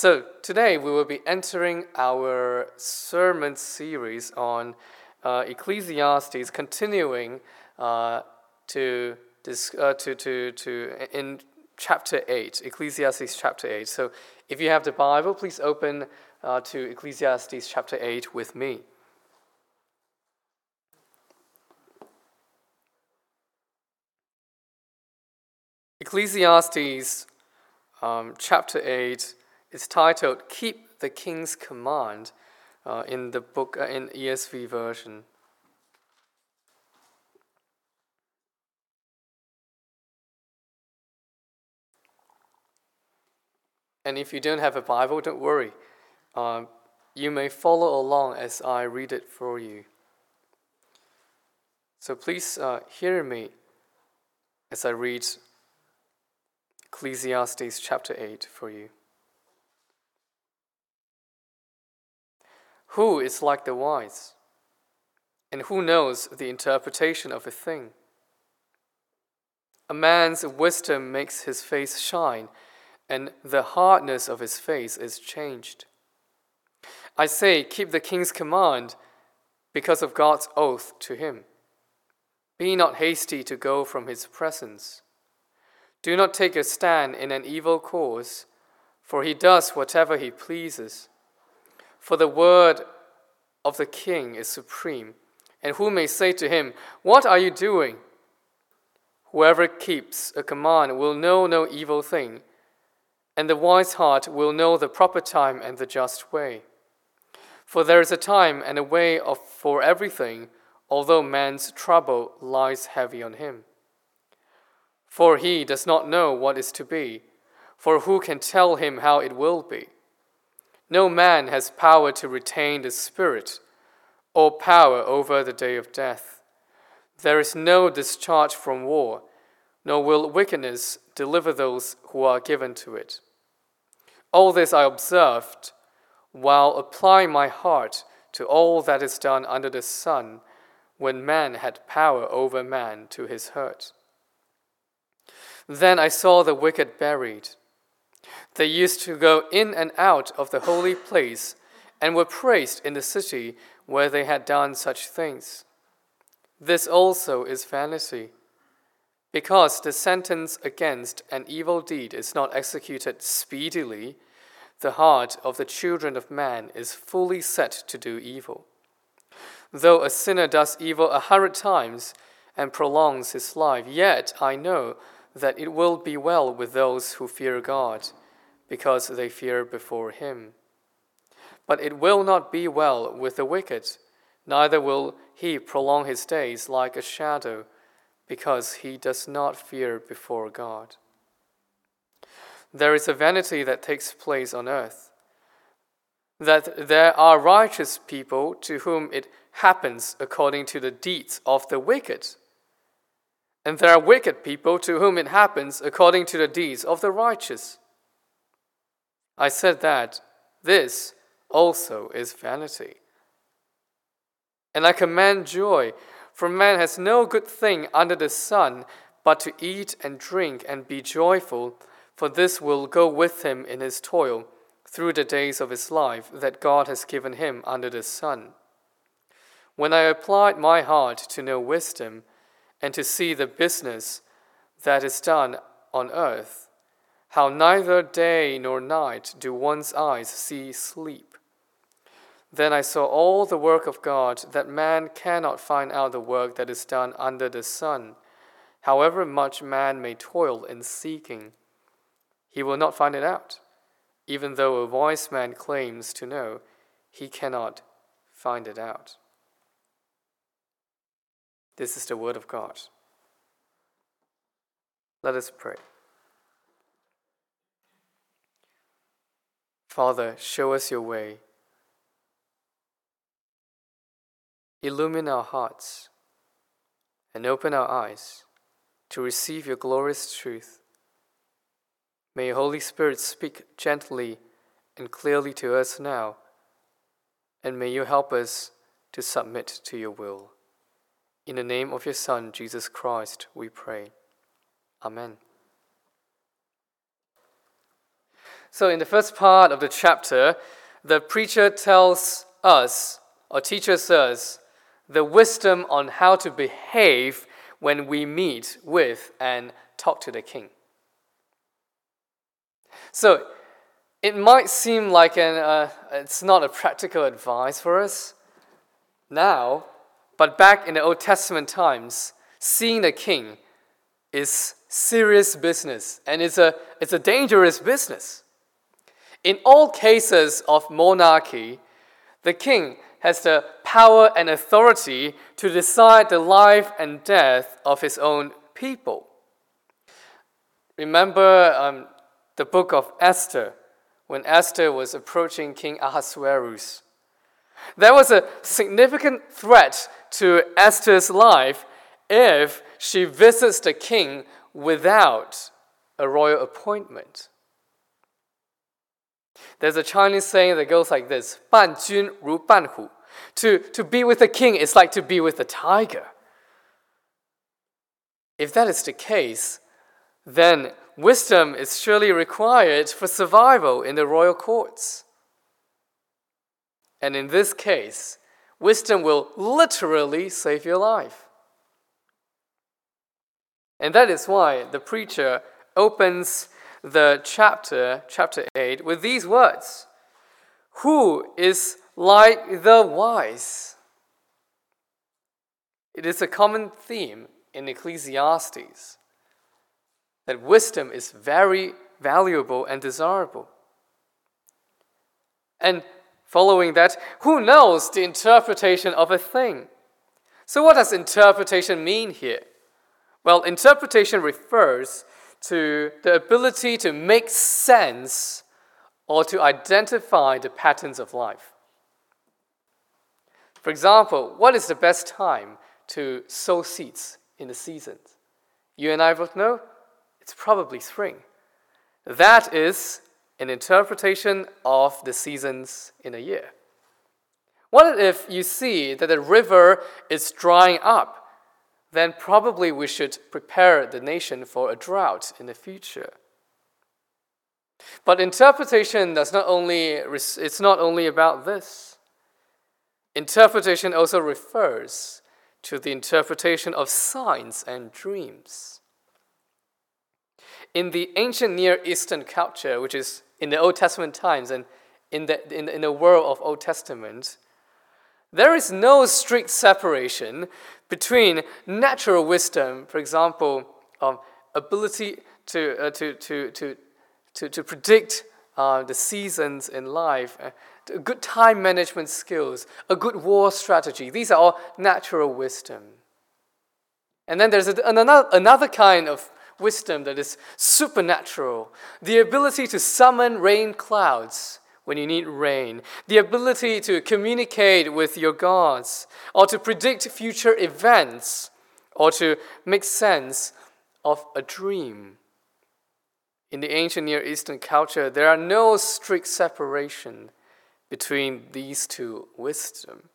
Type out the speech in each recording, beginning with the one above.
So, today we will be entering our sermon series on uh, Ecclesiastes, continuing uh, to, uh, to, to, to, in chapter 8, Ecclesiastes chapter 8. So, if you have the Bible, please open uh, to Ecclesiastes chapter 8 with me. Ecclesiastes um, chapter 8 is titled Keep the King's Command uh, in the book uh, in ESV version. And if you don't have a Bible, don't worry. Um, you may follow along as I read it for you. So please uh, hear me as I read Ecclesiastes chapter 8 for you. Who is like the wise? And who knows the interpretation of a thing? A man's wisdom makes his face shine, and the hardness of his face is changed. I say, keep the king's command because of God's oath to him. Be not hasty to go from his presence. Do not take a stand in an evil cause, for he does whatever he pleases. For the word of the king is supreme, and who may say to him, What are you doing? Whoever keeps a command will know no evil thing, and the wise heart will know the proper time and the just way. For there is a time and a way of, for everything, although man's trouble lies heavy on him. For he does not know what is to be, for who can tell him how it will be? No man has power to retain the Spirit or power over the day of death. There is no discharge from war, nor will wickedness deliver those who are given to it. All this I observed while applying my heart to all that is done under the sun when man had power over man to his hurt. Then I saw the wicked buried. They used to go in and out of the holy place and were praised in the city where they had done such things. This also is vanity, because the sentence against an evil deed is not executed speedily. The heart of the children of man is fully set to do evil. Though a sinner does evil a hundred times and prolongs his life, yet I know that it will be well with those who fear God, because they fear before him. But it will not be well with the wicked, neither will he prolong his days like a shadow, because he does not fear before God. There is a vanity that takes place on earth, that there are righteous people to whom it happens according to the deeds of the wicked and there are wicked people to whom it happens according to the deeds of the righteous. I said that this also is vanity. And I command joy, for man has no good thing under the sun but to eat and drink and be joyful, for this will go with him in his toil through the days of his life that God has given him under the sun. When I applied my heart to know wisdom, and to see the business that is done on earth, how neither day nor night do one's eyes see sleep. Then I saw all the work of God, that man cannot find out the work that is done under the sun. However much man may toil in seeking, he will not find it out. Even though a wise man claims to know, he cannot find it out. This is the word of God. Let us pray. Father, show us your way. Illumine our hearts and open our eyes to receive your glorious truth. May your Holy Spirit speak gently and clearly to us now, and may you help us to submit to your will. In the name of your Son, Jesus Christ, we pray. Amen. So, in the first part of the chapter, the preacher tells us or teaches us the wisdom on how to behave when we meet with and talk to the king. So, it might seem like an, uh, it's not a practical advice for us now, but back in the Old Testament times, seeing the king is serious business and it's a, it's a dangerous business. In all cases of monarchy, the king has the power and authority to decide the life and death of his own people. Remember um, the book of Esther, when Esther was approaching King Ahasuerus. There was a significant threat to Esther's life if she visits the king without a royal appointment. There's a Chinese saying that goes like this 伴君如伴虎. To, to be with the king is like to be with a tiger. If that is the case, then wisdom is surely required for survival in the royal courts. And in this case, wisdom will literally save your life. And that is why the preacher opens the chapter, chapter 8, with these words Who is like the wise? It is a common theme in Ecclesiastes that wisdom is very valuable and desirable. And following that, who knows the interpretation of a thing? So, what does interpretation mean here? Well, interpretation refers to the ability to make sense or to identify the patterns of life. For example, what is the best time to sow seeds in the seasons? You and I both know it's probably spring. That is an interpretation of the seasons in a year. What if you see that the river is drying up then probably we should prepare the nation for a drought in the future. But interpretation does not only it's not only about this. Interpretation also refers to the interpretation of signs and dreams. In the ancient Near Eastern culture, which is in the Old Testament times and in the, in, in the world of Old Testament, there is no strict separation between natural wisdom, for example, um, ability to, uh, to, to, to, to, to predict uh, the seasons in life, uh, good time management skills, a good war strategy. These are all natural wisdom. And then there's a, another, another kind of wisdom that is supernatural the ability to summon rain clouds when you need rain, the ability to communicate with your gods, or to predict future events, or to make sense of a dream. In the ancient Near Eastern culture, there are no strict separation between these two wisdom.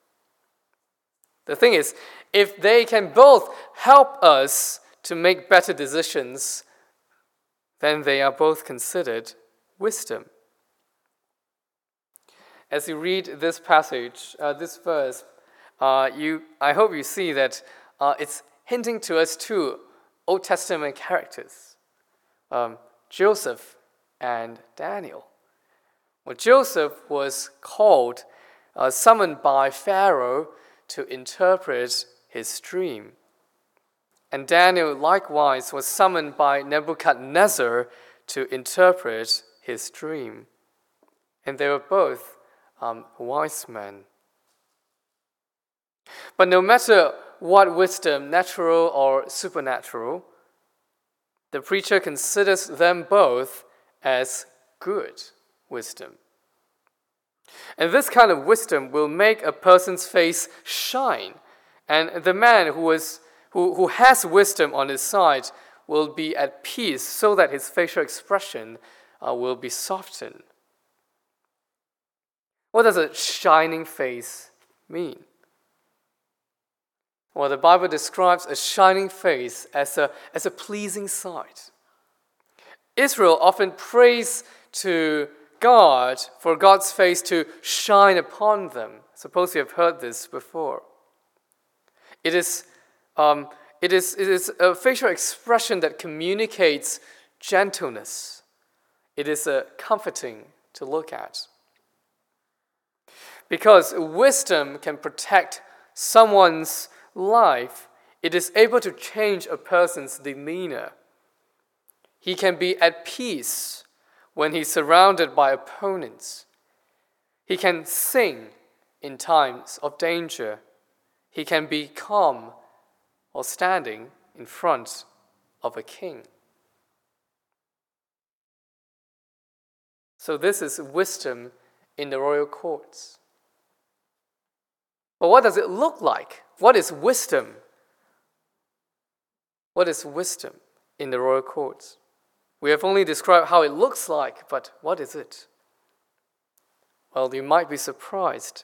The thing is, if they can both help us to make better decisions, then they are both considered wisdom as you read this passage, uh, this verse, uh, you, I hope you see that uh, it's hinting to us two Old Testament characters um, Joseph and Daniel. Well, Joseph was called, uh, summoned by Pharaoh to interpret his dream. And Daniel likewise was summoned by Nebuchadnezzar to interpret his dream. And they were both um, wise men. But no matter what wisdom, natural or supernatural, the preacher considers them both as good wisdom. And this kind of wisdom will make a person's face shine. And the man who, is, who, who has wisdom on his side will be at peace so that his facial expression uh, will be softened. What does a shining face mean? Well, the Bible describes a shining face as a, as a pleasing sight. Israel often prays to God for God's face to shine upon them. Suppose you have heard this before. It is, um, it is, it is a facial expression that communicates gentleness. It is a comforting to look at. Because wisdom can protect someone's life, it is able to change a person's demeanor. He can be at peace when he's surrounded by opponents. He can sing in times of danger. He can be calm while standing in front of a king. So, this is wisdom in the royal courts. But what does it look like? What is wisdom? What is wisdom in the royal courts? We have only described how it looks like, but what is it? Well, you might be surprised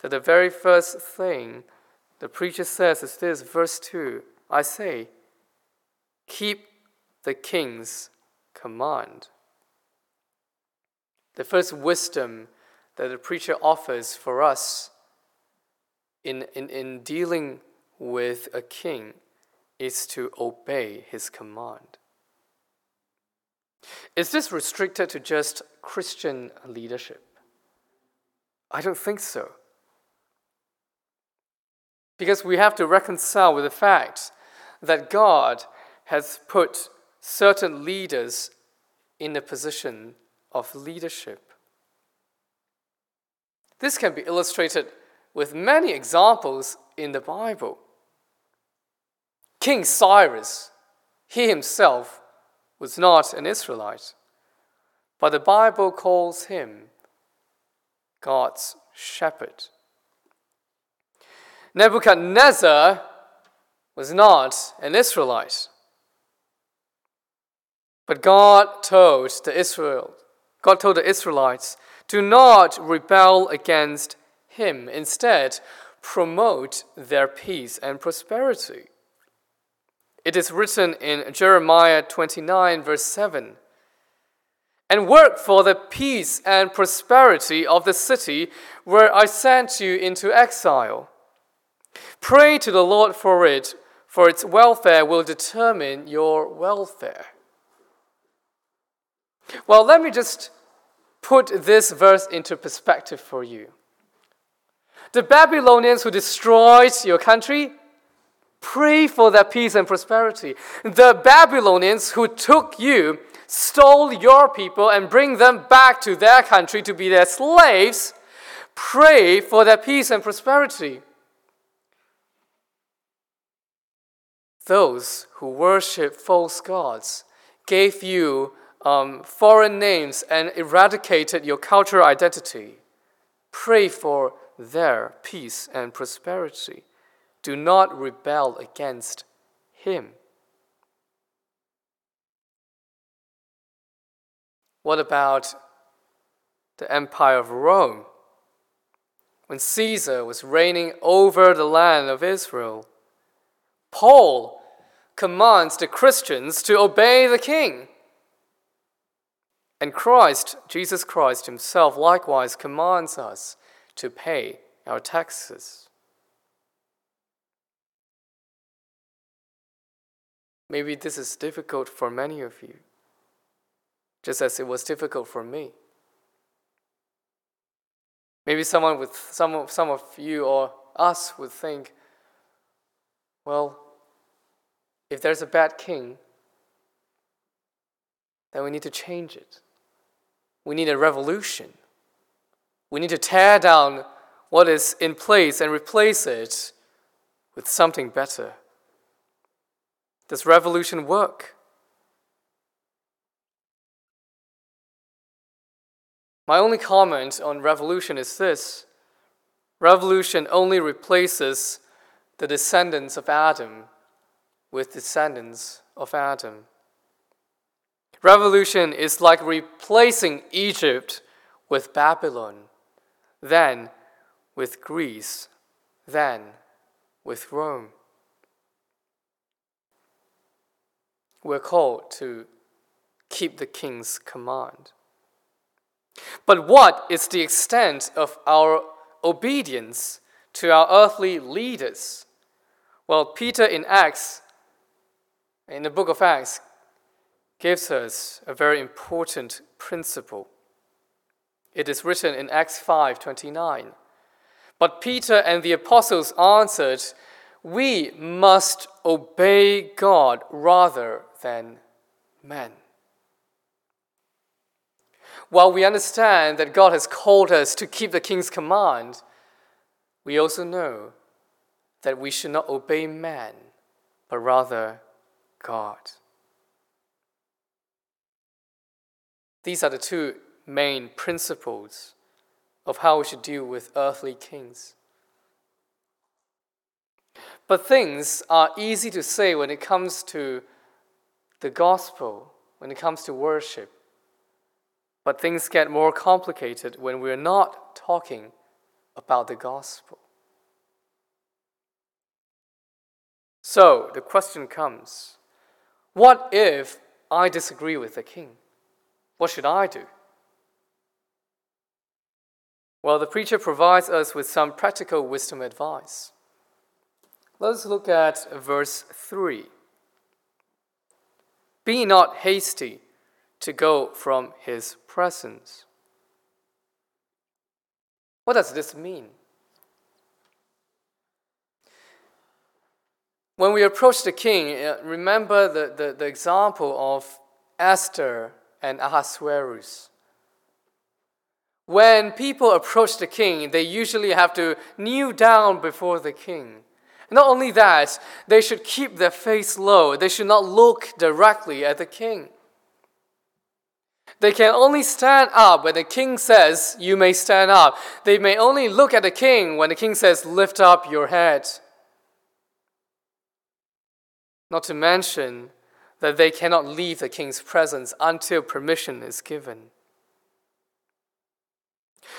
that the very first thing the preacher says is this, verse 2 I say, keep the king's command. The first wisdom that the preacher offers for us in, in, in dealing with a king is to obey his command. Is this restricted to just Christian leadership? I don't think so. Because we have to reconcile with the fact that God has put certain leaders in a position of leadership. This can be illustrated with many examples in the Bible. King Cyrus, he himself was not an Israelite, but the Bible calls him God's shepherd. Nebuchadnezzar was not an Israelite. But God told the Israel, God told the Israelites, do not rebel against him. Instead, promote their peace and prosperity. It is written in Jeremiah 29, verse 7 and work for the peace and prosperity of the city where I sent you into exile. Pray to the Lord for it, for its welfare will determine your welfare. Well, let me just put this verse into perspective for you. The Babylonians who destroyed your country, pray for their peace and prosperity. The Babylonians who took you, stole your people, and bring them back to their country to be their slaves, pray for their peace and prosperity. Those who worship false gods gave you um, foreign names and eradicated your cultural identity. Pray for their peace and prosperity. Do not rebel against Him. What about the Empire of Rome? When Caesar was reigning over the land of Israel, Paul commands the Christians to obey the king. And Christ, Jesus Christ Himself, likewise commands us to pay our taxes. Maybe this is difficult for many of you, just as it was difficult for me. Maybe someone with some of, some of you or us would think, well, if there's a bad king, then we need to change it. We need a revolution. We need to tear down what is in place and replace it with something better. Does revolution work? My only comment on revolution is this revolution only replaces the descendants of Adam with descendants of Adam. Revolution is like replacing Egypt with Babylon, then with Greece, then with Rome. We're called to keep the king's command. But what is the extent of our obedience to our earthly leaders? Well, Peter in Acts, in the book of Acts, gives us a very important principle. It is written in Acts 5:29. But Peter and the apostles answered, "We must obey God rather than men." While we understand that God has called us to keep the king's command, we also know that we should not obey man, but rather God. These are the two main principles of how we should deal with earthly kings. But things are easy to say when it comes to the gospel, when it comes to worship. But things get more complicated when we're not talking about the gospel. So the question comes what if I disagree with the king? What should I do? Well, the preacher provides us with some practical wisdom advice. Let's look at verse 3. Be not hasty to go from his presence. What does this mean? When we approach the king, uh, remember the, the, the example of Esther and Ahasuerus. When people approach the king, they usually have to kneel down before the king. Not only that, they should keep their face low. They should not look directly at the king. They can only stand up when the king says, You may stand up. They may only look at the king when the king says, Lift up your head. Not to mention that they cannot leave the king's presence until permission is given.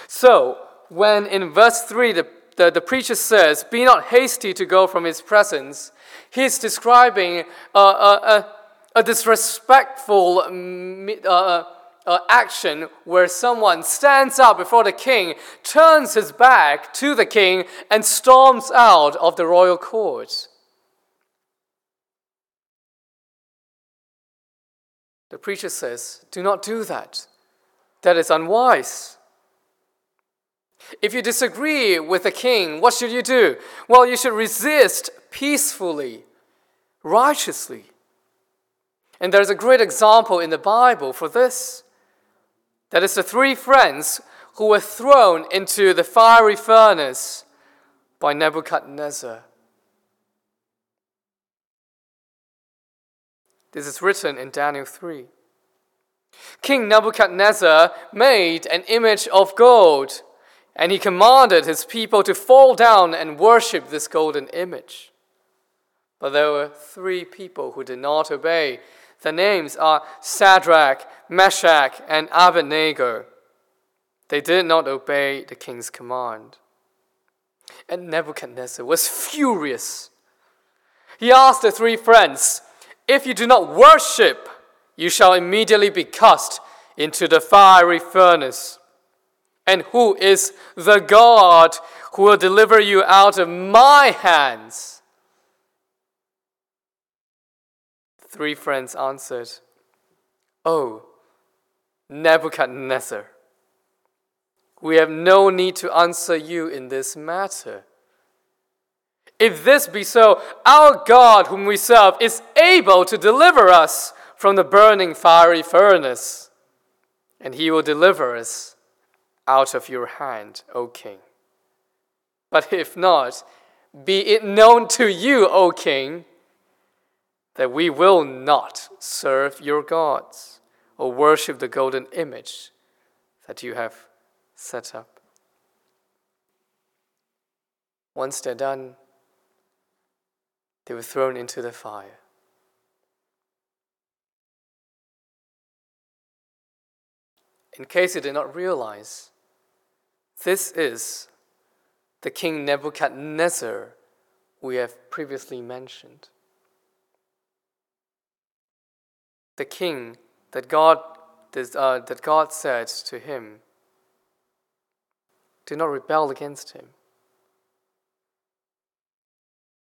So, when in verse 3 the, the, the preacher says, Be not hasty to go from his presence, he's describing a, a, a, a disrespectful uh, uh, uh, action where someone stands up before the king, turns his back to the king, and storms out of the royal court. The preacher says, Do not do that. That is unwise. If you disagree with the king, what should you do? Well, you should resist peacefully, righteously. And there's a great example in the Bible for this. That is the three friends who were thrown into the fiery furnace by Nebuchadnezzar. This is written in Daniel 3. King Nebuchadnezzar made an image of gold, and he commanded his people to fall down and worship this golden image. But there were three people who did not obey. Their names are Shadrach, Meshach, and Abednego. They did not obey the king's command. And Nebuchadnezzar was furious. He asked the three friends, if you do not worship, you shall immediately be cast into the fiery furnace. And who is the God who will deliver you out of my hands? Three friends answered, Oh, Nebuchadnezzar, we have no need to answer you in this matter. If this be so, our God, whom we serve, is able to deliver us from the burning fiery furnace, and he will deliver us out of your hand, O king. But if not, be it known to you, O king, that we will not serve your gods or worship the golden image that you have set up. Once they're done, they were thrown into the fire. In case you did not realize, this is the king Nebuchadnezzar we have previously mentioned. The king that God, uh, that God said to him Do not rebel against him.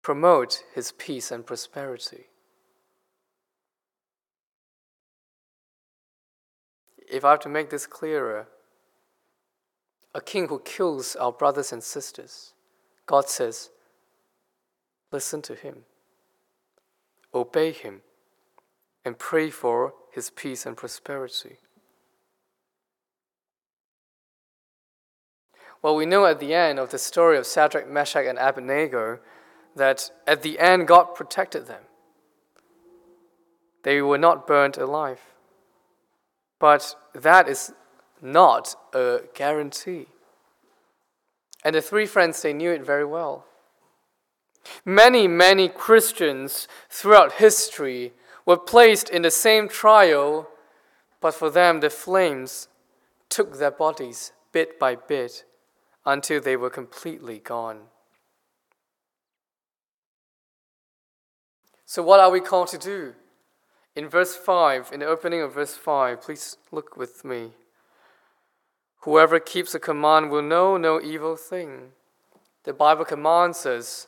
Promote his peace and prosperity. If I have to make this clearer, a king who kills our brothers and sisters, God says, listen to him, obey him, and pray for his peace and prosperity. Well, we know at the end of the story of Shadrach, Meshach, and Abednego that at the end God protected them. They were not burnt alive. But that is not a guarantee. And the three friends, they knew it very well. Many, many Christians throughout history were placed in the same trial, but for them, the flames took their bodies bit by bit until they were completely gone. So, what are we called to do? In verse 5, in the opening of verse 5, please look with me. Whoever keeps a command will know no evil thing. The Bible commands us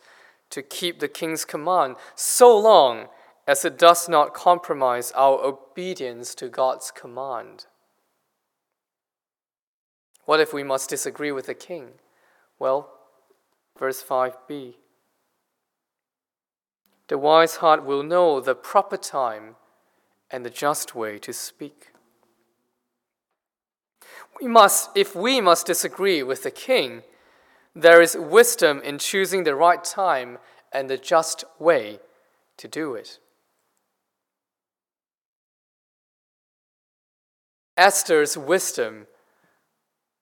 to keep the king's command so long as it does not compromise our obedience to God's command. What if we must disagree with the king? Well, verse 5b. The wise heart will know the proper time and the just way to speak. We must, if we must disagree with the king, there is wisdom in choosing the right time and the just way to do it. Esther's wisdom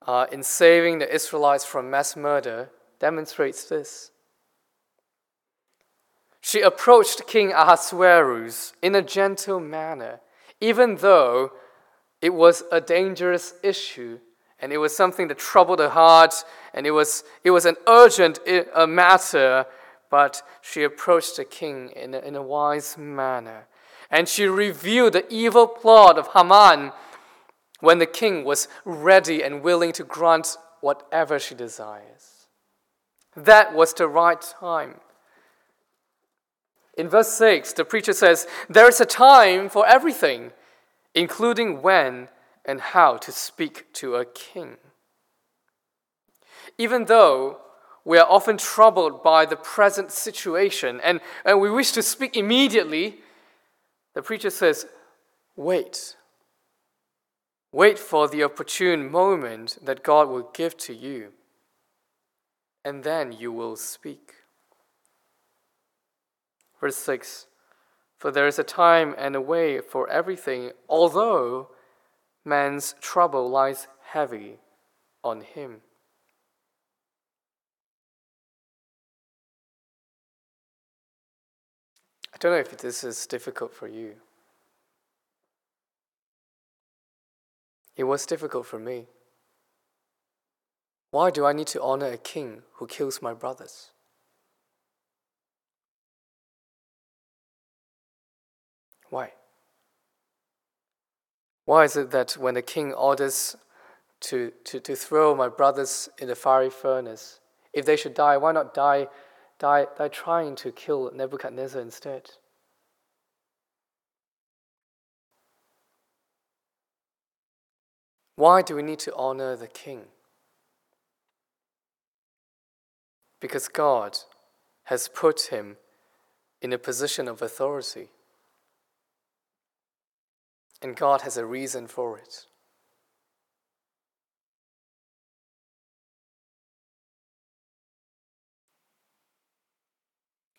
uh, in saving the Israelites from mass murder demonstrates this. She approached King Ahasuerus in a gentle manner, even though it was a dangerous issue and it was something that troubled her heart and it was, it was an urgent uh, uh, matter, but she approached the king in a, in a wise manner. And she revealed the evil plot of Haman when the king was ready and willing to grant whatever she desires. That was the right time. In verse 6, the preacher says, There is a time for everything, including when and how to speak to a king. Even though we are often troubled by the present situation and, and we wish to speak immediately, the preacher says, Wait Wait for the opportune moment that God will give to you, and then you will speak. Verse 6 For there is a time and a way for everything, although man's trouble lies heavy on him. I don't know if this is difficult for you. It was difficult for me. Why do I need to honor a king who kills my brothers? Why? Why is it that when the king orders to, to, to throw my brothers in the fiery furnace, if they should die, why not die, die, die trying to kill Nebuchadnezzar instead? Why do we need to honor the king? Because God has put him in a position of authority. And God has a reason for it.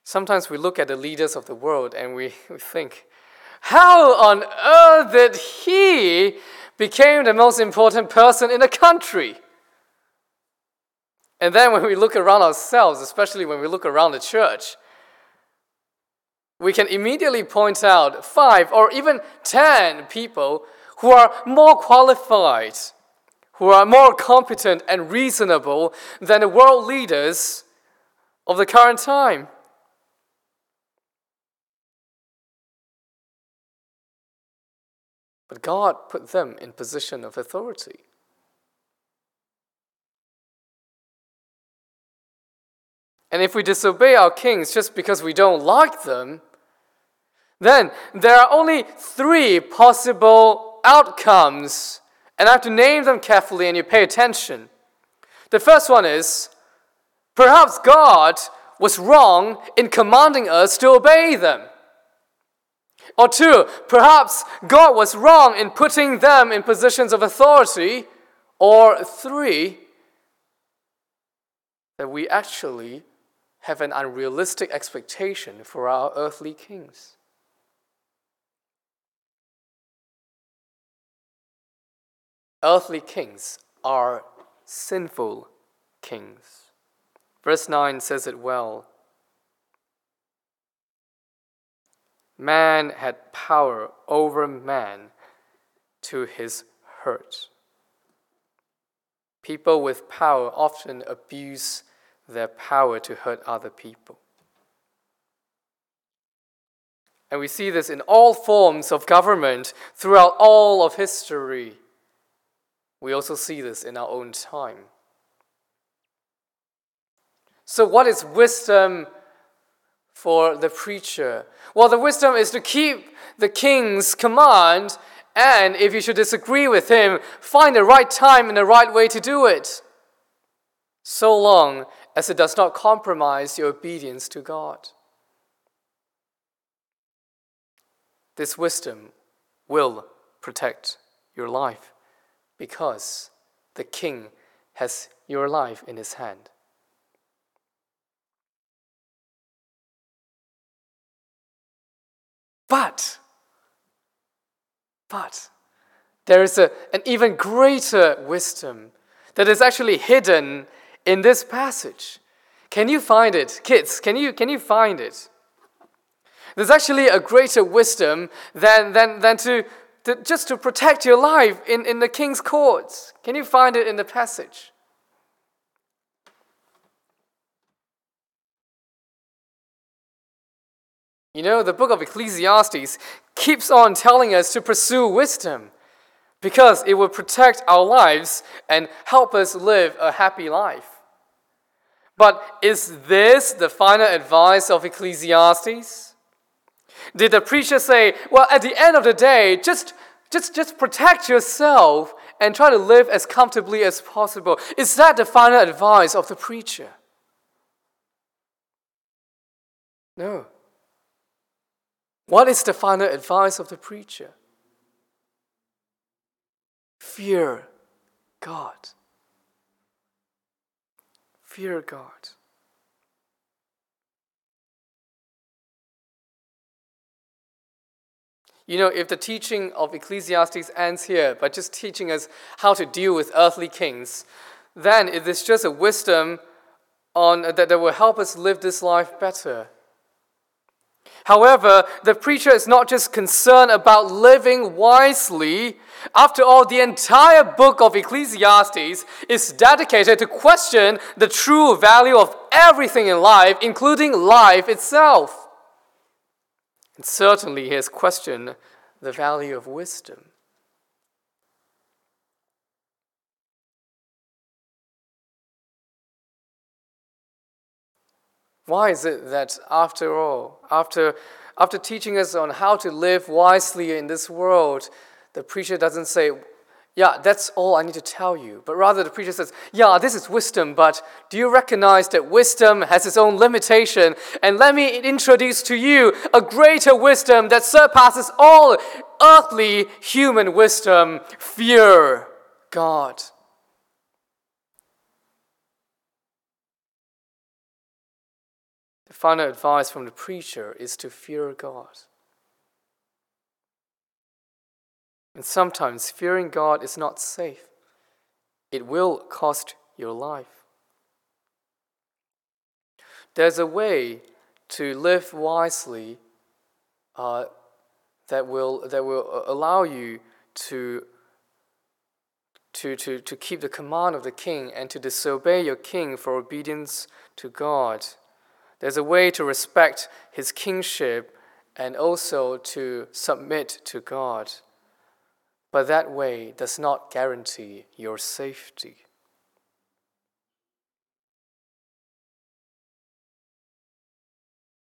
Sometimes we look at the leaders of the world and we, we think, how on earth did he became the most important person in the country. And then when we look around ourselves, especially when we look around the church, we can immediately point out five or even ten people who are more qualified, who are more competent and reasonable than the world leaders of the current time. But God put them in position of authority. And if we disobey our kings just because we don't like them, then there are only three possible outcomes, and I have to name them carefully and you pay attention. The first one is perhaps God was wrong in commanding us to obey them. Or two, perhaps God was wrong in putting them in positions of authority. Or three, that we actually have an unrealistic expectation for our earthly kings. Earthly kings are sinful kings. Verse 9 says it well. Man had power over man to his hurt. People with power often abuse their power to hurt other people. And we see this in all forms of government throughout all of history. We also see this in our own time. So, what is wisdom for the preacher? Well, the wisdom is to keep the king's command, and if you should disagree with him, find the right time and the right way to do it, so long as it does not compromise your obedience to God. This wisdom will protect your life because the king has your life in his hand. But, but, there is a, an even greater wisdom that is actually hidden in this passage. Can you find it? Kids, can you, can you find it? There's actually a greater wisdom than, than, than to, to, just to protect your life in, in the king's courts. Can you find it in the passage? You know, the book of Ecclesiastes keeps on telling us to pursue wisdom because it will protect our lives and help us live a happy life. But is this the final advice of Ecclesiastes? Did the preacher say, well, at the end of the day, just, just, just protect yourself and try to live as comfortably as possible? Is that the final advice of the preacher? No. What is the final advice of the preacher? Fear God. Fear God. You know, if the teaching of Ecclesiastes ends here by just teaching us how to deal with earthly kings, then it is just a wisdom on, that, that will help us live this life better. However, the preacher is not just concerned about living wisely. After all, the entire book of Ecclesiastes is dedicated to question the true value of everything in life, including life itself. And certainly he has questioned the value of wisdom. Why is it that after all, after, after teaching us on how to live wisely in this world, the preacher doesn't say, yeah, that's all I need to tell you. But rather, the preacher says, Yeah, this is wisdom, but do you recognize that wisdom has its own limitation? And let me introduce to you a greater wisdom that surpasses all earthly human wisdom fear God. Final advice from the preacher is to fear God. And sometimes fearing God is not safe, it will cost your life. There's a way to live wisely uh, that, will, that will allow you to, to, to, to keep the command of the king and to disobey your king for obedience to God. There's a way to respect his kingship and also to submit to God but that way does not guarantee your safety.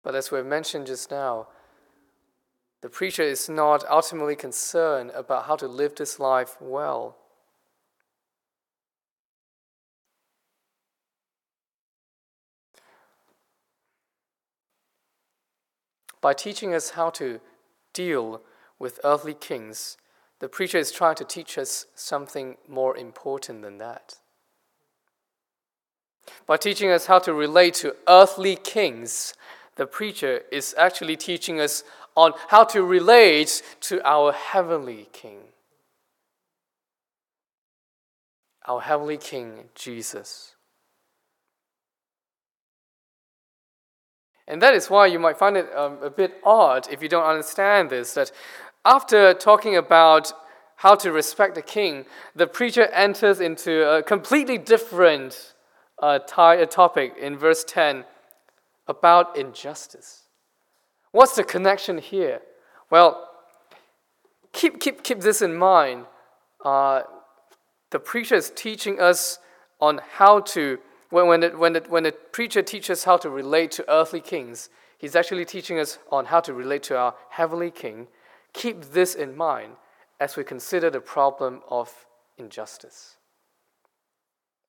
But as we've mentioned just now, the preacher is not ultimately concerned about how to live this life well. By teaching us how to deal with earthly kings, the preacher is trying to teach us something more important than that. By teaching us how to relate to earthly kings, the preacher is actually teaching us on how to relate to our heavenly King. Our heavenly King, Jesus. And that is why you might find it um, a bit odd if you don't understand this that after talking about how to respect the king, the preacher enters into a completely different uh, topic in verse 10 about injustice. What's the connection here? Well, keep, keep, keep this in mind. Uh, the preacher is teaching us on how to, when, when, it, when, it, when the preacher teaches how to relate to earthly kings, he's actually teaching us on how to relate to our heavenly king. Keep this in mind as we consider the problem of injustice.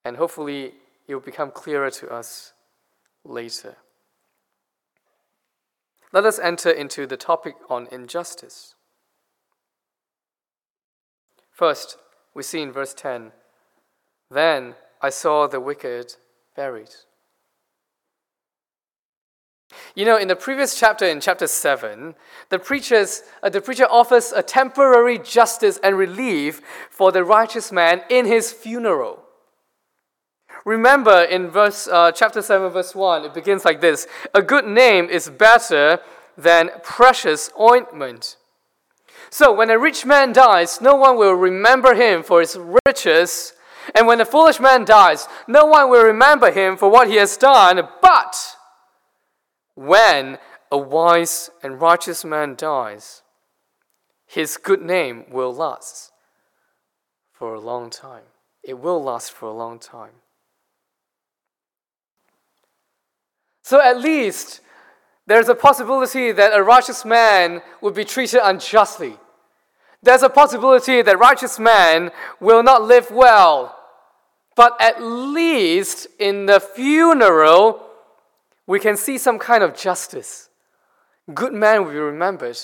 And hopefully, it will become clearer to us later. Let us enter into the topic on injustice. First, we see in verse 10 Then I saw the wicked buried. You know, in the previous chapter, in chapter 7, the, preachers, uh, the preacher offers a temporary justice and relief for the righteous man in his funeral. Remember in verse, uh, chapter 7, verse 1, it begins like this A good name is better than precious ointment. So when a rich man dies, no one will remember him for his riches. And when a foolish man dies, no one will remember him for what he has done. But when a wise and righteous man dies, his good name will last for a long time. It will last for a long time. So at least there's a possibility that a righteous man would be treated unjustly. There's a possibility that righteous man will not live well. But at least in the funeral, we can see some kind of justice. Good men will be remembered,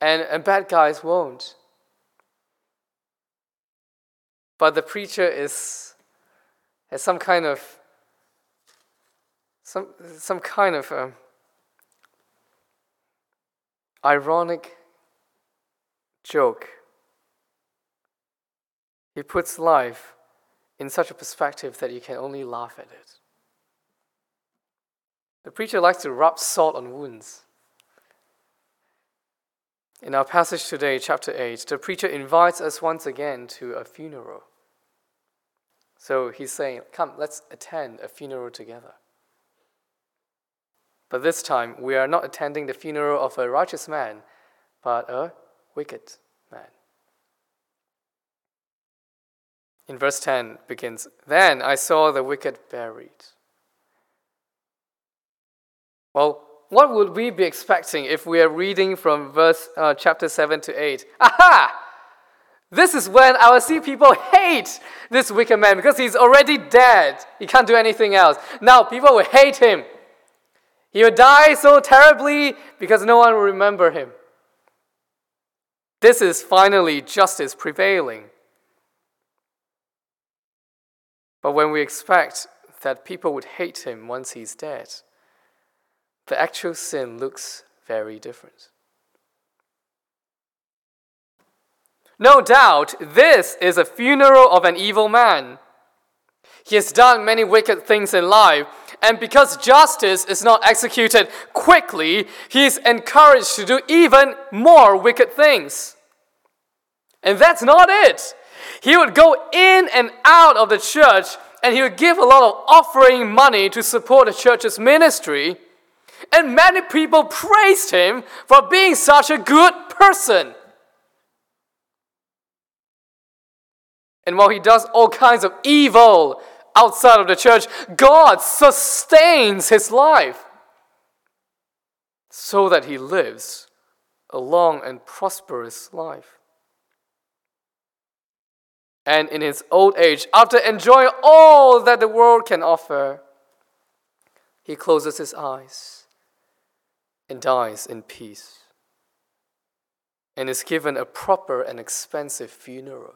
and, and bad guys won't. But the preacher is has some kind of some, some kind of um, ironic joke. He puts life in such a perspective that you can only laugh at it. The preacher likes to rub salt on wounds. In our passage today, chapter 8, the preacher invites us once again to a funeral. So he's saying, Come, let's attend a funeral together. But this time, we are not attending the funeral of a righteous man, but a wicked man. In verse 10 begins, Then I saw the wicked buried. Well, what would we be expecting if we are reading from verse uh, chapter 7 to 8? Aha! This is when will see people hate this wicked man because he's already dead. He can't do anything else. Now people will hate him. He will die so terribly because no one will remember him. This is finally justice prevailing. But when we expect that people would hate him once he's dead, the actual sin looks very different. No doubt, this is a funeral of an evil man. He has done many wicked things in life, and because justice is not executed quickly, he is encouraged to do even more wicked things. And that's not it. He would go in and out of the church and he would give a lot of offering money to support the church's ministry. And many people praised him for being such a good person. And while he does all kinds of evil outside of the church, God sustains his life. so that he lives a long and prosperous life. And in his old age, after enjoying all that the world can offer, he closes his eyes and dies in peace and is given a proper and expensive funeral.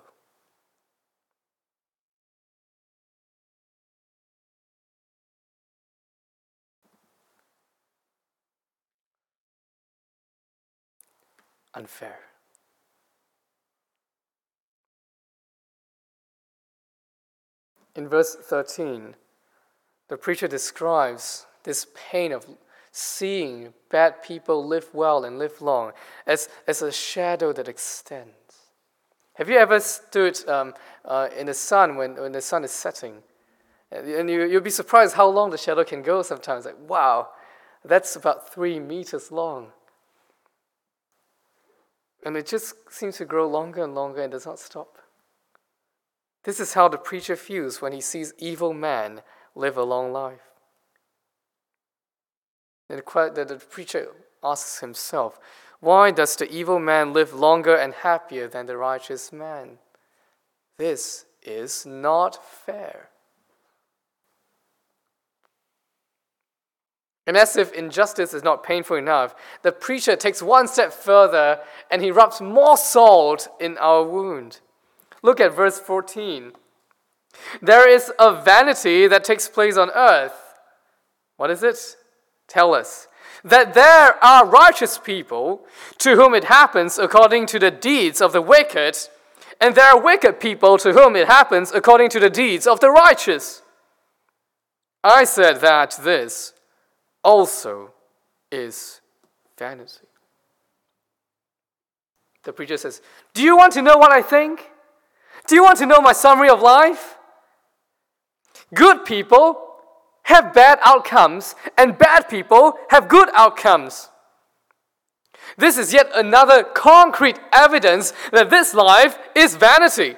Unfair. In verse 13, the preacher describes this pain of seeing bad people live well and live long as, as a shadow that extends. Have you ever stood um, uh, in the sun when, when the sun is setting? And you, you'll be surprised how long the shadow can go sometimes. Like, wow, that's about three meters long. And it just seems to grow longer and longer and does not stop. This is how the preacher feels when he sees evil men live a long life. And the, the preacher asks himself, Why does the evil man live longer and happier than the righteous man? This is not fair. And as if injustice is not painful enough, the preacher takes one step further and he rubs more salt in our wound. Look at verse 14. There is a vanity that takes place on earth. What is it? Tell us. That there are righteous people to whom it happens according to the deeds of the wicked, and there are wicked people to whom it happens according to the deeds of the righteous. I said that this also is vanity. The preacher says, Do you want to know what I think? Do you want to know my summary of life? Good people have bad outcomes, and bad people have good outcomes. This is yet another concrete evidence that this life is vanity.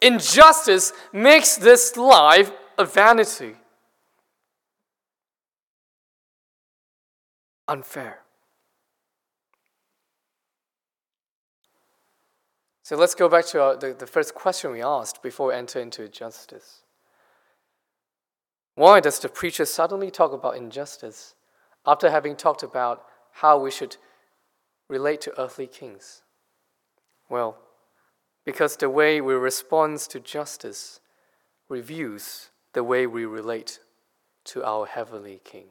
Injustice makes this life a vanity. unfair. So let's go back to our, the, the first question we asked before we enter into justice. Why does the preacher suddenly talk about injustice after having talked about how we should relate to earthly kings? Well, because the way we respond to justice reveals the way we relate to our heavenly King.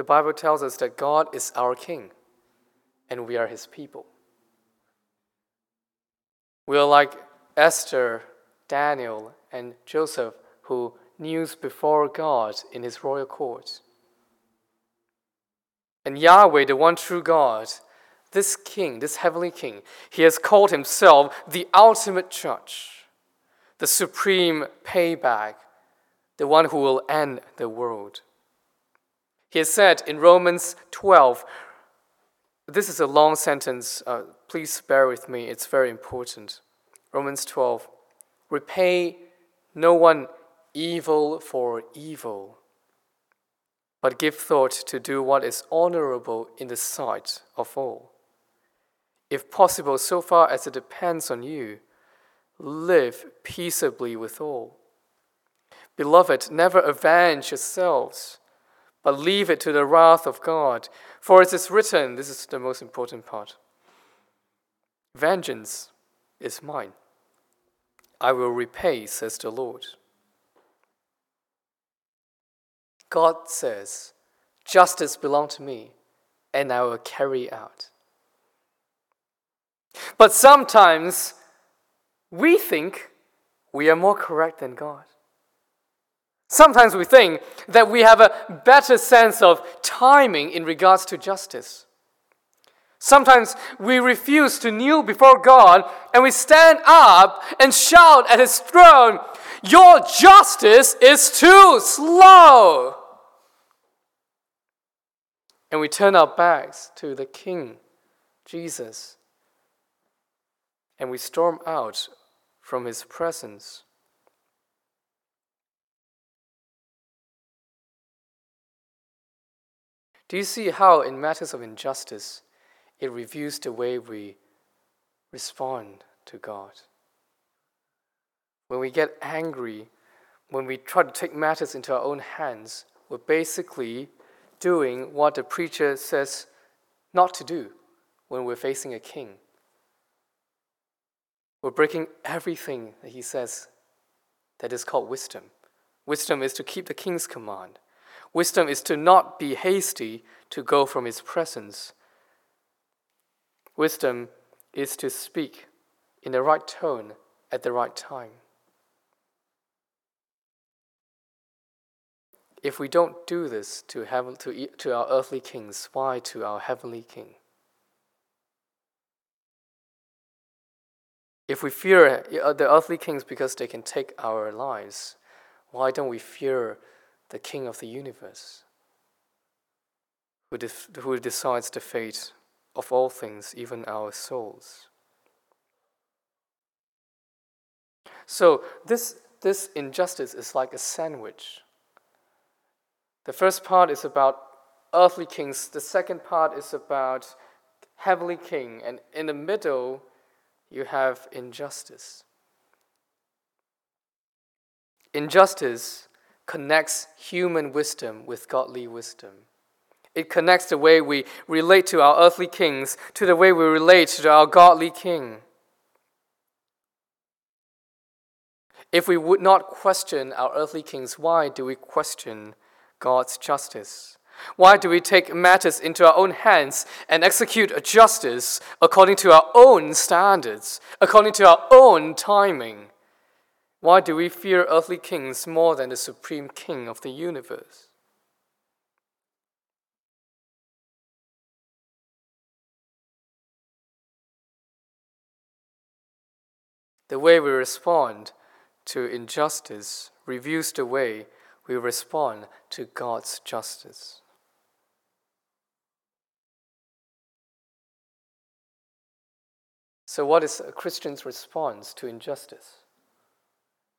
The Bible tells us that God is our King and we are His people. We are like Esther, Daniel, and Joseph who kneels before God in His royal court. And Yahweh, the one true God, this King, this heavenly King, He has called Himself the ultimate judge, the supreme payback, the one who will end the world. He said in Romans 12, this is a long sentence, uh, please bear with me, it's very important. Romans 12, repay no one evil for evil, but give thought to do what is honorable in the sight of all. If possible, so far as it depends on you, live peaceably with all. Beloved, never avenge yourselves but leave it to the wrath of God. For it is written, this is the most important part Vengeance is mine. I will repay, says the Lord. God says, Justice belongs to me, and I will carry out. But sometimes we think we are more correct than God. Sometimes we think that we have a better sense of timing in regards to justice. Sometimes we refuse to kneel before God and we stand up and shout at His throne, Your justice is too slow. And we turn our backs to the King, Jesus, and we storm out from His presence. Do you see how, in matters of injustice, it reviews the way we respond to God? When we get angry, when we try to take matters into our own hands, we're basically doing what the preacher says not to do when we're facing a king. We're breaking everything that he says that is called wisdom. Wisdom is to keep the king's command. Wisdom is to not be hasty to go from his presence. Wisdom is to speak in the right tone at the right time. If we don't do this to, heaven, to, to our earthly kings, why to our heavenly king? If we fear uh, the earthly kings because they can take our lives, why don't we fear the King of the universe, who, who decides the fate of all things, even our souls? So, this, this injustice is like a sandwich. The first part is about earthly kings, the second part is about heavenly king, and in the middle, you have injustice. Injustice connects human wisdom with godly wisdom. It connects the way we relate to our earthly kings to the way we relate to our godly king. If we would not question our earthly kings, why do we question God's justice? Why do we take matters into our own hands and execute a justice according to our own standards, according to our own timing? Why do we fear earthly kings more than the supreme king of the universe? The way we respond to injustice reveals the way we respond to God's justice. So, what is a Christian's response to injustice?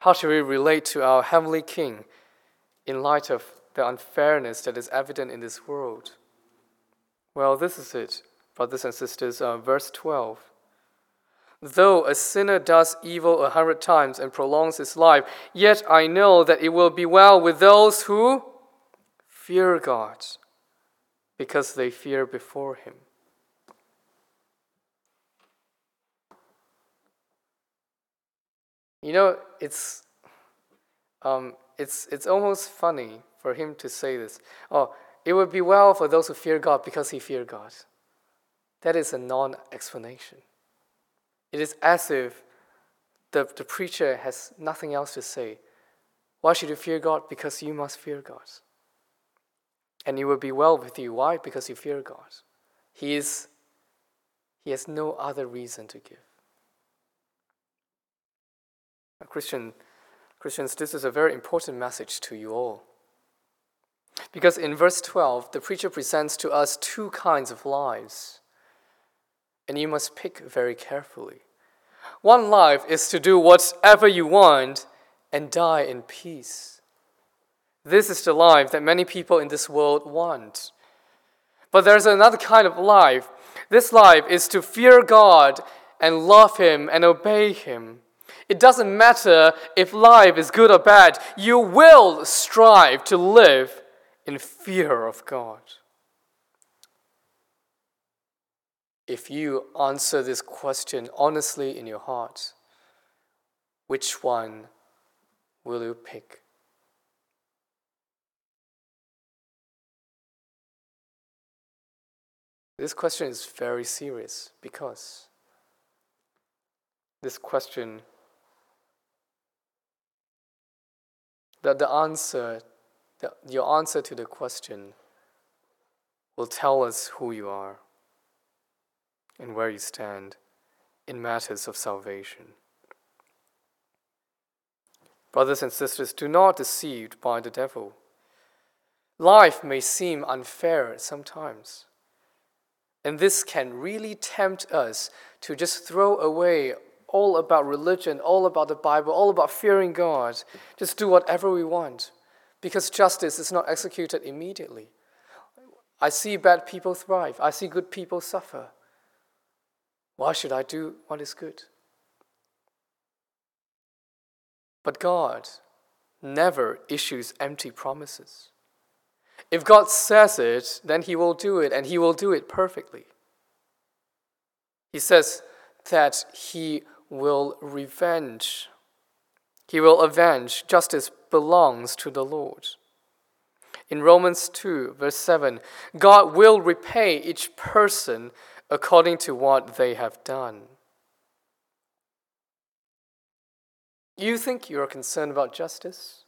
How should we relate to our Heavenly King in light of the unfairness that is evident in this world? Well, this is it, brothers and sisters, uh, verse 12. Though a sinner does evil a hundred times and prolongs his life, yet I know that it will be well with those who fear God, because they fear before him. You know, it's, um, it's, it's almost funny for him to say this. Oh, it would be well for those who fear God because he feared God. That is a non explanation. It is as if the, the preacher has nothing else to say. Why should you fear God? Because you must fear God. And it will be well with you. Why? Because you fear God. He, is, he has no other reason to give. Christian, Christians, this is a very important message to you all. Because in verse 12, the preacher presents to us two kinds of lives, and you must pick very carefully. One life is to do whatever you want and die in peace. This is the life that many people in this world want. But there's another kind of life. This life is to fear God and love Him and obey Him. It doesn't matter if life is good or bad, you will strive to live in fear of God. If you answer this question honestly in your heart, which one will you pick? This question is very serious because this question that the answer, the, your answer to the question will tell us who you are and where you stand in matters of salvation. Brothers and sisters, do not be deceived by the devil. Life may seem unfair sometimes, and this can really tempt us to just throw away all about religion, all about the Bible, all about fearing God. Just do whatever we want because justice is not executed immediately. I see bad people thrive. I see good people suffer. Why should I do what is good? But God never issues empty promises. If God says it, then He will do it, and He will do it perfectly. He says that He will revenge. He will avenge. Justice belongs to the Lord. In Romans 2, verse 7, God will repay each person according to what they have done. You think you are concerned about justice?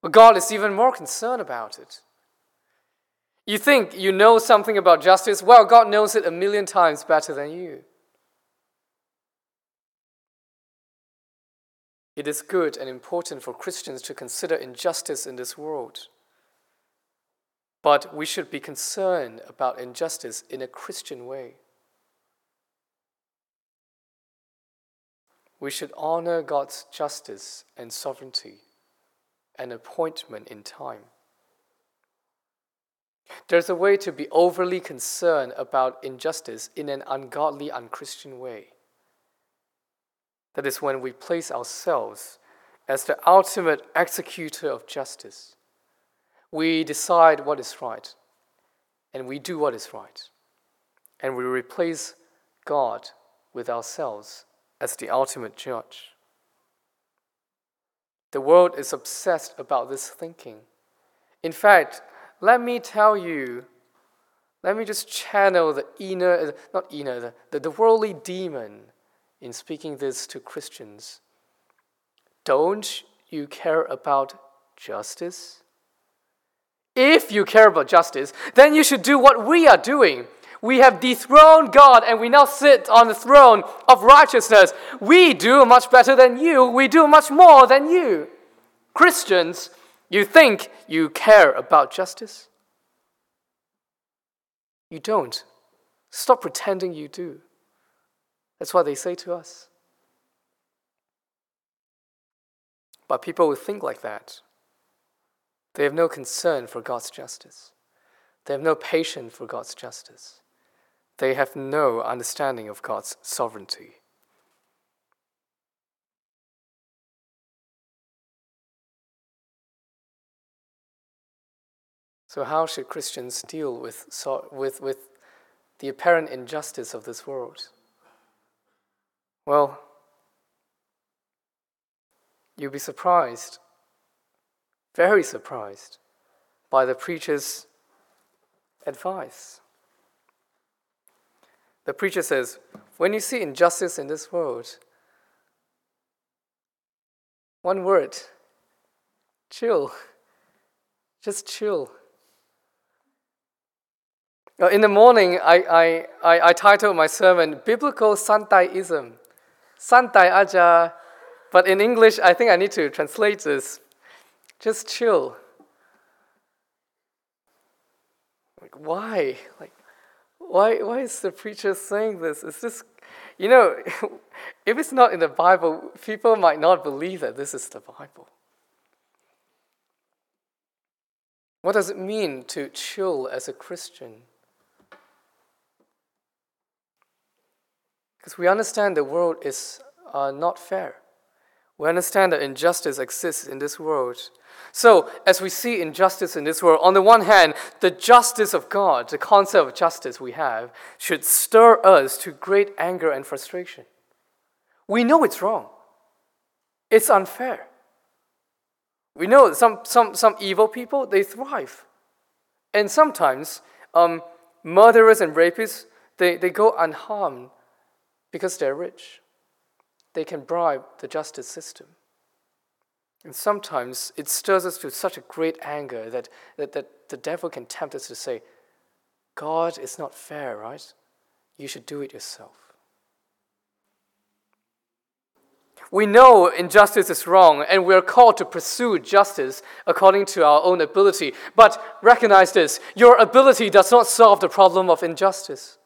But God is even more concerned about it. You think you know something about justice? Well, God knows it a million times better than you. It is good and important for Christians to consider injustice in this world. But we should be concerned about injustice in a Christian way. We should honor God's justice and sovereignty and appointment in time. There's a way to be overly concerned about injustice in an ungodly, unchristian way. That is when we place ourselves as the ultimate executor of justice. We decide what is right, and we do what is right, and we replace God with ourselves as the ultimate judge. The world is obsessed about this thinking. In fact, let me tell you, let me just channel the inner, not inner, the, the, the worldly demon in speaking this to Christians. Don't you care about justice? If you care about justice, then you should do what we are doing. We have dethroned God and we now sit on the throne of righteousness. We do much better than you. We do much more than you. Christians, you think you care about justice? You don't. Stop pretending you do. That's what they say to us. But people who think like that, they have no concern for God's justice. They have no patience for God's justice. They have no understanding of God's sovereignty. So, how should Christians deal with, with, with the apparent injustice of this world? Well, you'll be surprised, very surprised, by the preacher's advice. The preacher says, when you see injustice in this world, one word chill. Just chill. In the morning, I, I, I, I titled my sermon Biblical Santaiism. Santai aja. But in English, I think I need to translate this. Just chill. Like, why? Like, why, why is the preacher saying this? Is this, you know, if it's not in the Bible, people might not believe that this is the Bible. What does it mean to chill as a Christian? Because we understand the world is uh, not fair. We understand that injustice exists in this world. So, as we see injustice in this world, on the one hand, the justice of God, the concept of justice we have, should stir us to great anger and frustration. We know it's wrong, it's unfair. We know some, some, some evil people, they thrive. And sometimes, um, murderers and rapists, they, they go unharmed because they're rich. They can bribe the justice system. And sometimes it stirs us to such a great anger that, that, that the devil can tempt us to say, God is not fair, right? You should do it yourself. We know injustice is wrong, and we're called to pursue justice according to our own ability. But recognize this your ability does not solve the problem of injustice.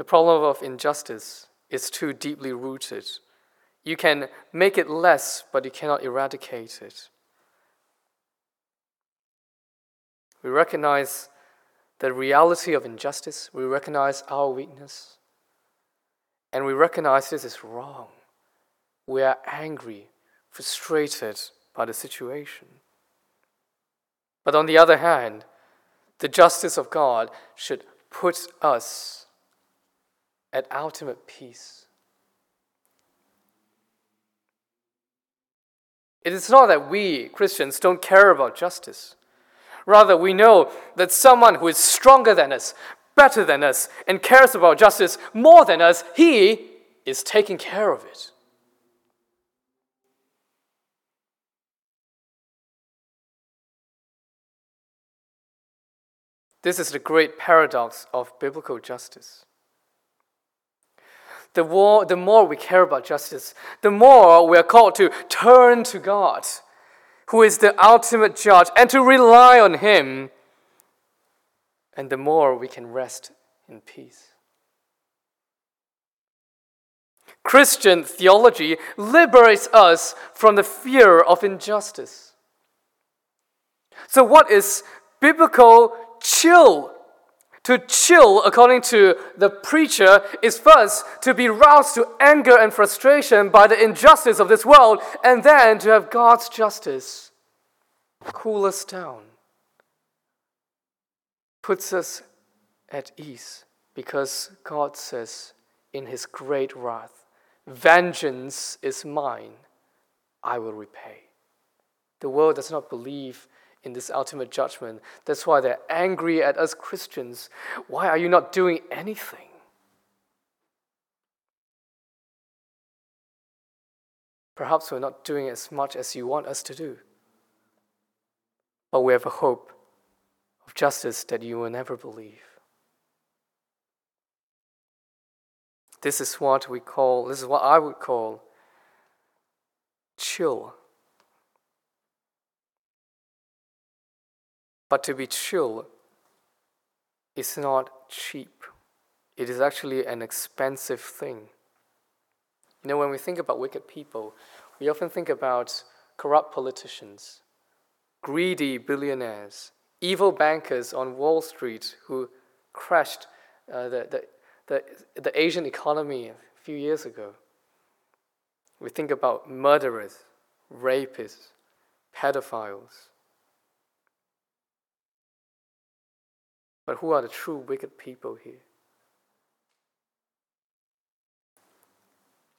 The problem of injustice is too deeply rooted. You can make it less, but you cannot eradicate it. We recognize the reality of injustice. We recognize our weakness. And we recognize this is wrong. We are angry, frustrated by the situation. But on the other hand, the justice of God should put us at ultimate peace. It is not that we, Christians, don't care about justice. Rather, we know that someone who is stronger than us, better than us, and cares about justice more than us, he is taking care of it. This is the great paradox of biblical justice. The more, the more we care about justice, the more we are called to turn to God, who is the ultimate judge, and to rely on Him. And the more we can rest in peace. Christian theology liberates us from the fear of injustice. So, what is biblical chill. To chill, according to the preacher, is first to be roused to anger and frustration by the injustice of this world, and then to have God's justice cool us down, puts us at ease, because God says in his great wrath, Vengeance is mine, I will repay. The world does not believe in this ultimate judgment. That's why they're angry at us Christians. Why are you not doing anything? Perhaps we're not doing as much as you want us to do. But we have a hope of justice that you will never believe. This is what we call, this is what I would call chill But to be chill is not cheap, it is actually an expensive thing. You know, when we think about wicked people, we often think about corrupt politicians, greedy billionaires, evil bankers on Wall Street who crashed uh, the, the, the, the Asian economy a few years ago. We think about murderers, rapists, pedophiles. But who are the true wicked people here?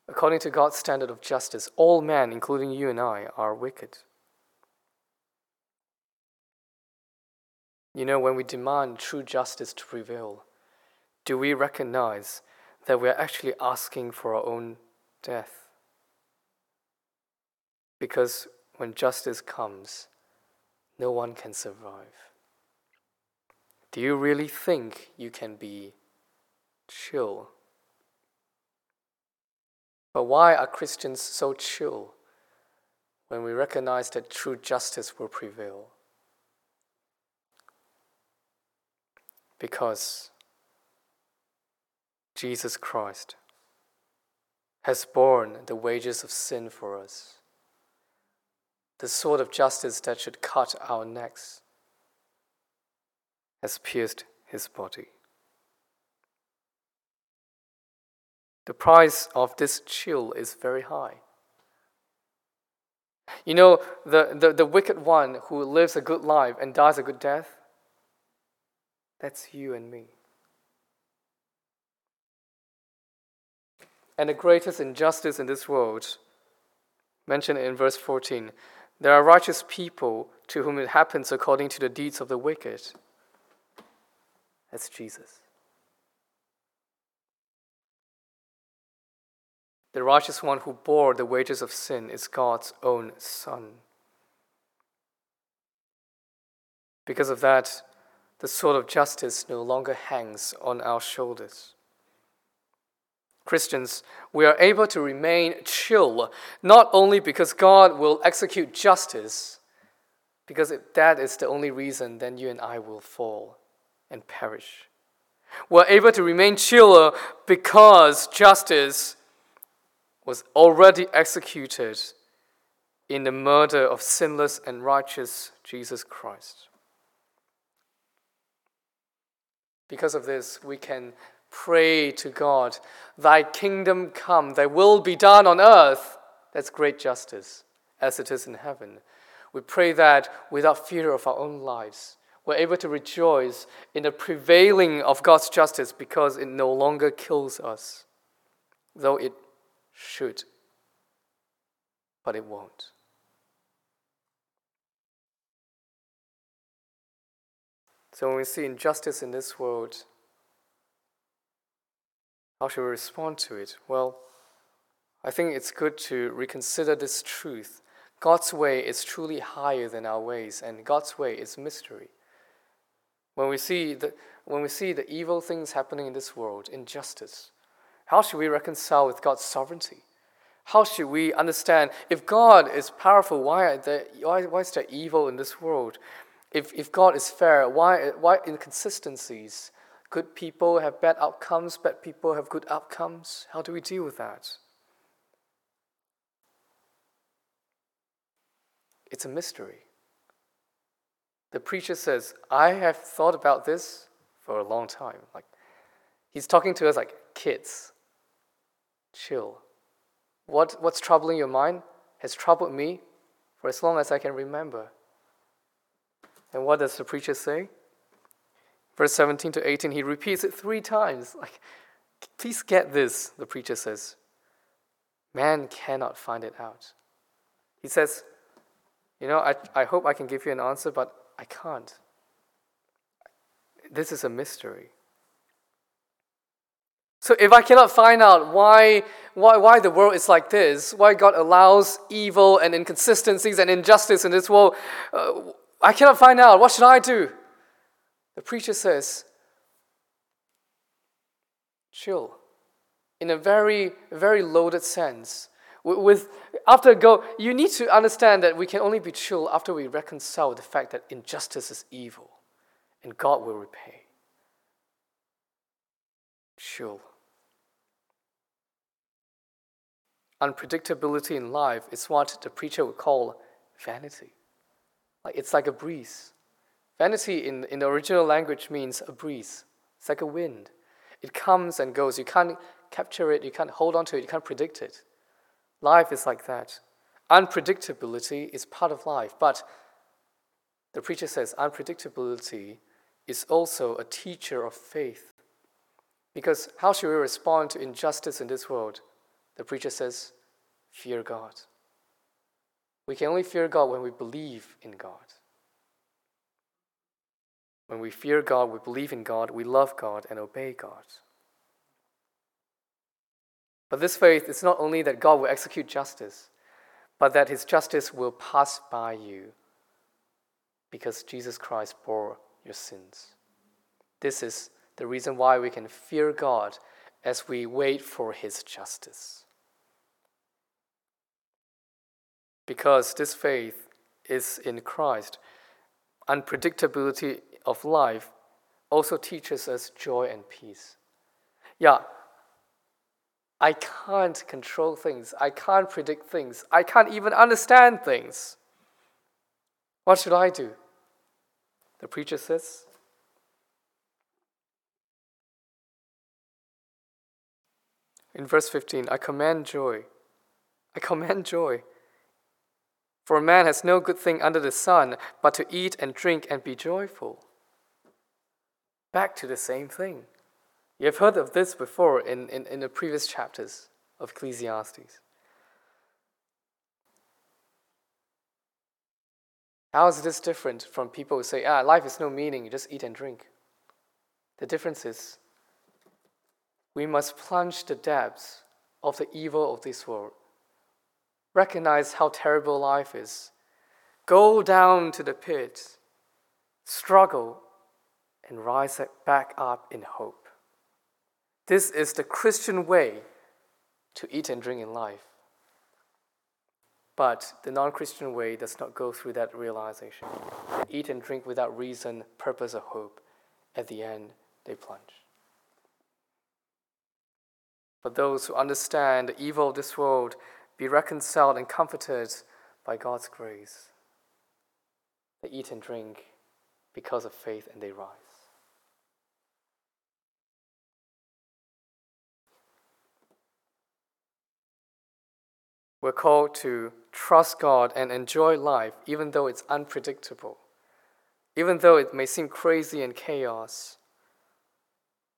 According to God's standard of justice, all men, including you and I, are wicked. You know, when we demand true justice to prevail, do we recognize that we are actually asking for our own death? Because when justice comes, no one can survive. Do you really think you can be chill? But why are Christians so chill when we recognize that true justice will prevail? Because Jesus Christ has borne the wages of sin for us, the sort of justice that should cut our necks has pierced his body. The price of this chill is very high. You know, the, the, the wicked one who lives a good life and dies a good death, that's you and me. And the greatest injustice in this world, mentioned in verse 14, there are righteous people to whom it happens according to the deeds of the wicked. That's Jesus. The righteous one who bore the wages of sin is God's own Son. Because of that, the sword of justice no longer hangs on our shoulders. Christians, we are able to remain chill, not only because God will execute justice, because if that is the only reason, then you and I will fall and perish. We're able to remain chiller because justice was already executed in the murder of sinless and righteous Jesus Christ. Because of this, we can pray to God, Thy kingdom come, Thy will be done on earth. That's great justice, as it is in heaven. We pray that without fear of our own lives, we're able to rejoice in the prevailing of God's justice because it no longer kills us, though it should, but it won't. So when we see injustice in this world, how should we respond to it? Well, I think it's good to reconsider this truth. God's way is truly higher than our ways, and God's way is mystery. When we see the, when we see the evil things happening in this world, injustice, how should we reconcile with God's sovereignty? How should we understand if God is powerful, why, there, why, why is there evil in this world? If, if God is fair, why, why inconsistencies? Good people have bad outcomes, bad people have good outcomes. How do we deal with that? It's a mystery. The preacher says, I have thought about this for a long time. Like he's talking to us like kids. Chill. What, what's troubling your mind has troubled me for as long as I can remember. And what does the preacher say? Verse 17 to 18, he repeats it three times. Like, please get this, the preacher says. Man cannot find it out. He says, You know, I, I hope I can give you an answer, but I can't. This is a mystery. So if I cannot find out why, why, why the world is like this, why God allows evil and inconsistencies and injustice in this world, uh, I cannot find out. What should I do? The preacher says, chill. In a very, very loaded sense. With, after go, you need to understand that we can only be chill after we reconcile the fact that injustice is evil and God will repay. Chill. Unpredictability in life is what the preacher would call vanity. Like it's like a breeze. Vanity in, in the original language means a breeze. It's like a wind. It comes and goes. You can't capture it, you can't hold on to it, you can't predict it. Life is like that. Unpredictability is part of life, but the preacher says unpredictability is also a teacher of faith. Because how should we respond to injustice in this world? The preacher says, fear God. We can only fear God when we believe in God. When we fear God, we believe in God, we love God, and obey God. But this faith is not only that God will execute justice, but that his justice will pass by you because Jesus Christ bore your sins. This is the reason why we can fear God as we wait for his justice. Because this faith is in Christ, unpredictability of life also teaches us joy and peace. Yeah, I can't control things. I can't predict things. I can't even understand things. What should I do? The preacher says, in verse 15, I command joy. I command joy. For a man has no good thing under the sun but to eat and drink and be joyful. Back to the same thing. You have heard of this before in, in, in the previous chapters of Ecclesiastes. How is this different from people who say, ah, life is no meaning, you just eat and drink? The difference is we must plunge the depths of the evil of this world, recognize how terrible life is, go down to the pit, struggle, and rise back up in hope. This is the Christian way to eat and drink in life. But the non Christian way does not go through that realization. They eat and drink without reason, purpose, or hope. At the end, they plunge. But those who understand the evil of this world be reconciled and comforted by God's grace. They eat and drink because of faith and they rise. We're called to trust God and enjoy life even though it's unpredictable, even though it may seem crazy and chaos,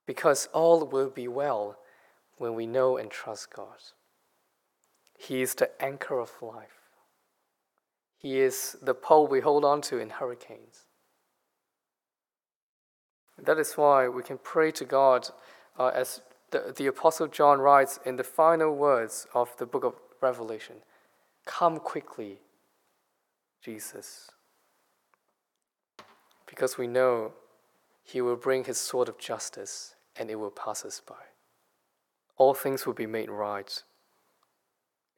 because all will be well when we know and trust God. He is the anchor of life. He is the pole we hold on to in hurricanes. That is why we can pray to God uh, as the, the Apostle John writes in the final words of the book of Revelation Come quickly, Jesus. Because we know he will bring his sword of justice and it will pass us by. All things will be made right,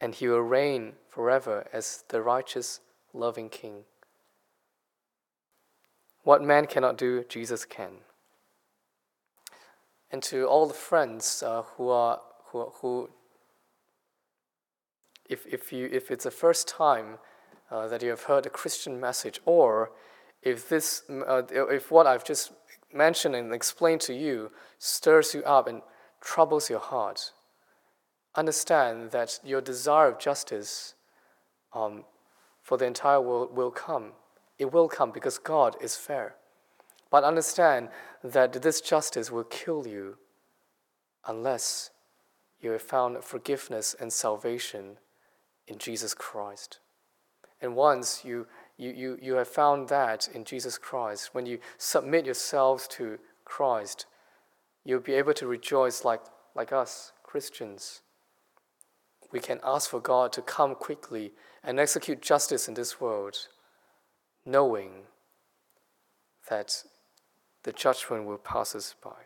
and he will reign forever as the righteous, loving King. What man cannot do, Jesus can. And to all the friends uh, who are who, who if, if, you, if it's the first time uh, that you have heard a Christian message, or if, this, uh, if what I've just mentioned and explained to you stirs you up and troubles your heart, understand that your desire of justice um, for the entire world will come. It will come because God is fair. But understand that this justice will kill you unless you have found forgiveness and salvation in Jesus Christ. And once you, you, you, you have found that in Jesus Christ, when you submit yourselves to Christ, you'll be able to rejoice like, like us, Christians. We can ask for God to come quickly and execute justice in this world, knowing that the judgment will pass us by.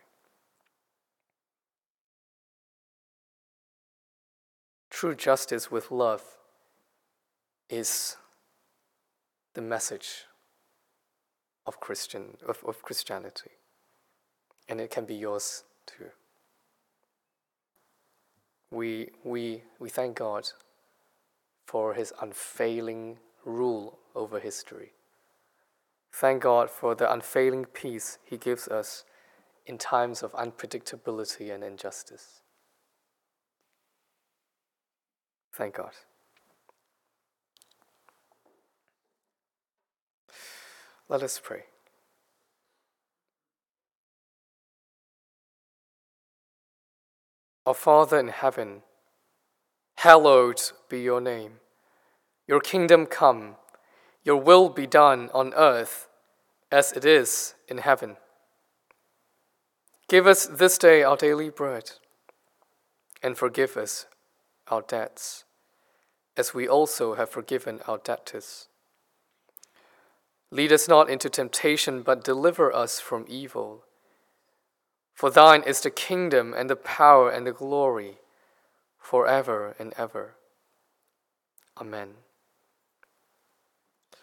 True justice with love is the message of Christian of, of Christianity. And it can be yours too. We, we, we thank God for his unfailing rule over history. Thank God for the unfailing peace he gives us in times of unpredictability and injustice. Thank God. Let us pray. Our Father in heaven, hallowed be your name. Your kingdom come, your will be done on earth as it is in heaven. Give us this day our daily bread, and forgive us our debts, as we also have forgiven our debtors. Lead us not into temptation, but deliver us from evil. For thine is the kingdom and the power and the glory forever and ever. Amen.